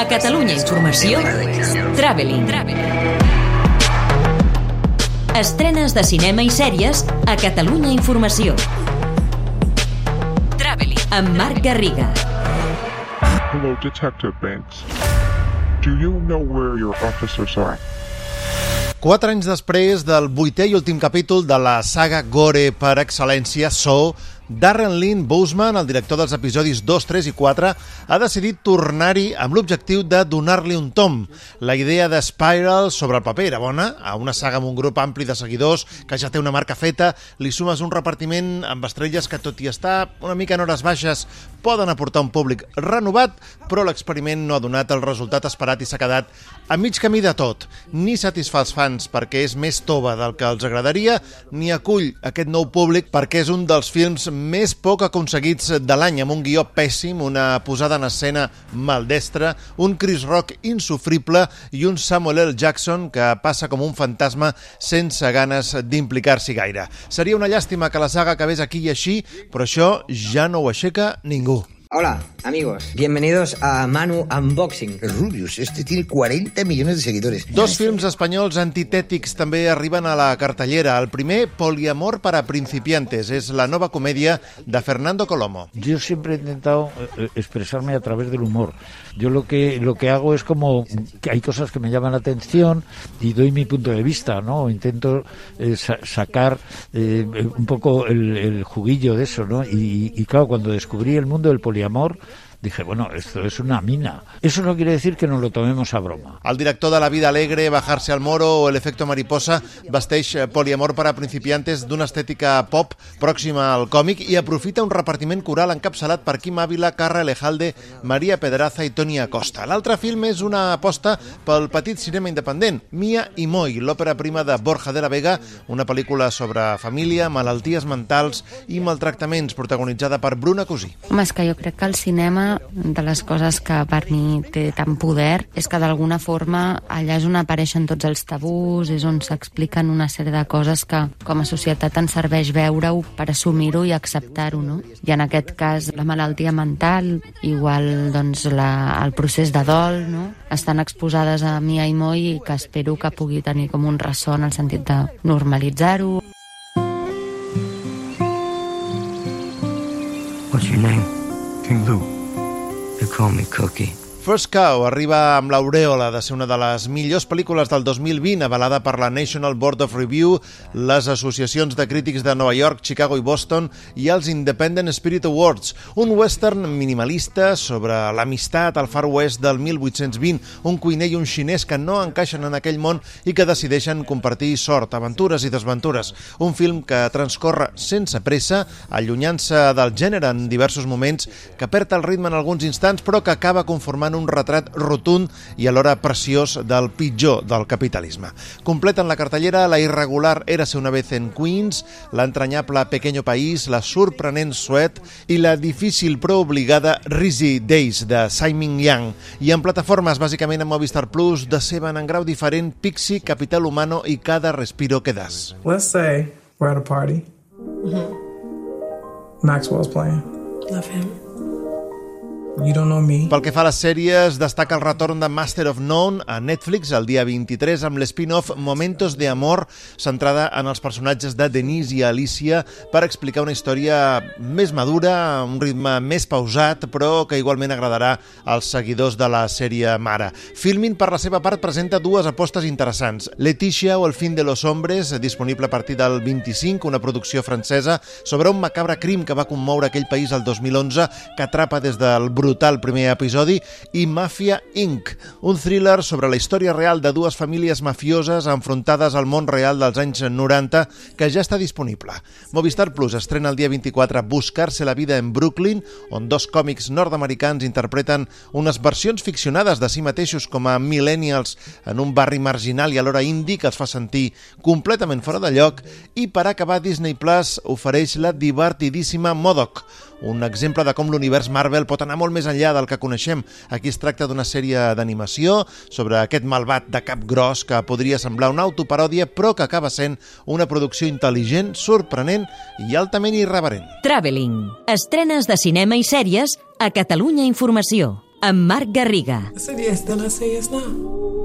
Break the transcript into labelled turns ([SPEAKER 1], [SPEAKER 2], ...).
[SPEAKER 1] A Catalunya Informació, Traveling. Estrenes de cinema i sèries a Catalunya Informació. Traveling. Amb Marc Garriga.
[SPEAKER 2] Hello, Detective Banks. Do you know where your officers are?
[SPEAKER 3] Quatre anys després del vuitè i últim capítol de la saga Gore per excel·lència, So, Darren Lynn Bousman, el director dels episodis 2, 3 i 4, ha decidit tornar-hi amb l'objectiu de donar-li un tom. La idea de Spiral sobre el paper era bona, a una saga amb un grup ampli de seguidors que ja té una marca feta, li sumes un repartiment amb estrelles que, tot i estar una mica en hores baixes, poden aportar un públic renovat, però l'experiment no ha donat el resultat esperat i s'ha quedat a mig camí de tot. Ni satisfà els fans perquè és més tova del que els agradaria, ni acull aquest nou públic perquè és un dels films més poc aconseguits de l'any, amb un guió pèssim, una posada en escena maldestra, un Chris Rock insufrible i un Samuel L. Jackson que passa com un fantasma sense ganes d'implicar-s'hi gaire. Seria una llàstima que la saga acabés aquí i així, però això ja no ho aixeca ningú.
[SPEAKER 4] Hola, amigos. Bienvenidos a Manu Unboxing.
[SPEAKER 5] Rubius, este tiene 40 millones de seguidores.
[SPEAKER 3] Dos films espanyols antitètics també arriben a la cartellera. El primer, Poliamor para principiantes, és la nova comèdia de Fernando Colomo.
[SPEAKER 6] Yo siempre he intentado eh, expresarme a través del humor. Yo lo que lo que hago es como que hay cosas que me llaman la atención y doy mi punto de vista, ¿no? Intento eh, sa sacar eh, un poco el, el, juguillo de eso, ¿no? Y, y claro, cuando descubrí el mundo del poliamor, poliamor dije, bueno, esto es una mina. Eso no quiere decir que nos lo tomemos a broma.
[SPEAKER 3] El director de La vida alegre, Bajarse al moro o El efecto mariposa vesteix poliamor per a principiantes d'una estètica pop pròxima al còmic i aprofita un repartiment coral encapçalat per Quim Ávila, Carra Elejalde, Maria Pedraza i Toni Acosta. L'altre film és una aposta pel petit cinema independent, Mia i Moi, l'òpera prima de Borja de la Vega, una pel·lícula sobre família, malalties mentals i maltractaments, protagonitzada per Bruna Cosí.
[SPEAKER 7] Home, és que jo crec que el cinema de les coses que per mi té tant poder és que d'alguna forma allà és on apareixen tots els tabús, és on s'expliquen una sèrie de coses que com a societat ens serveix veure-ho per assumir-ho i acceptar-ho, no? I en aquest cas la malaltia mental, igual doncs la, el procés de dol, no? Estan exposades a Mia i Moi i que espero que pugui tenir com un ressò en el sentit de normalitzar-ho.
[SPEAKER 8] What's your name? King Lou. Call me Cookie.
[SPEAKER 3] First Cow arriba amb l'aureola de ser una de les millors pel·lícules del 2020, avalada per la National Board of Review, les associacions de crítics de Nova York, Chicago i Boston i els Independent Spirit Awards, un western minimalista sobre l'amistat al Far West del 1820, un cuiner i un xinès que no encaixen en aquell món i que decideixen compartir sort, aventures i desventures. Un film que transcorre sense pressa, allunyant-se del gènere en diversos moments, que perd el ritme en alguns instants, però que acaba conformant un retrat rotund i alhora preciós del pitjor del capitalisme. Completen la cartellera la irregular Érase una vez en Queens, l'entranyable Pequeño País, la sorprenent Suet i la difícil però obligada Rizzy Days de Simon Yang. I en plataformes, bàsicament a Movistar Plus, deceben en grau diferent Pixie, Capital Humano i Cada Respiro que das.
[SPEAKER 9] Let's say we're at a party.
[SPEAKER 10] Mm-hmm.
[SPEAKER 9] Maxwell's playing.
[SPEAKER 10] Love him.
[SPEAKER 9] You don't know me.
[SPEAKER 3] Pel que fa a les sèries, destaca el retorn de Master of None a Netflix el dia 23 amb l'spin-off Momentos de Amor, centrada en els personatges de Denise i Alicia per explicar una història més madura, un ritme més pausat, però que igualment agradarà als seguidors de la sèrie mare. Filmin, per la seva part, presenta dues apostes interessants. Leticia o El fin de los hombres, disponible a partir del 25, una producció francesa sobre un macabre crim que va commoure aquell país el 2011, que atrapa des del brutal primer episodi, i Mafia Inc., un thriller sobre la història real de dues famílies mafioses enfrontades al món real dels anys 90, que ja està disponible. Movistar Plus estrena el dia 24 Buscar-se la vida en Brooklyn, on dos còmics nord-americans interpreten unes versions ficcionades de si mateixos com a millennials en un barri marginal i alhora indi que els fa sentir completament fora de lloc, i per acabar Disney Plus ofereix la divertidíssima Modoc, un exemple de com l'univers Marvel pot anar molt més enllà del que coneixem. Aquí es tracta d'una sèrie d'animació sobre aquest malvat de cap gros que podria semblar una autoparòdia però que acaba sent una producció intel·ligent, sorprenent i altament irreverent.
[SPEAKER 1] Traveling. Estrenes de cinema i sèries a Catalunya Informació. amb Marc Garriga.
[SPEAKER 10] Then I say yes now.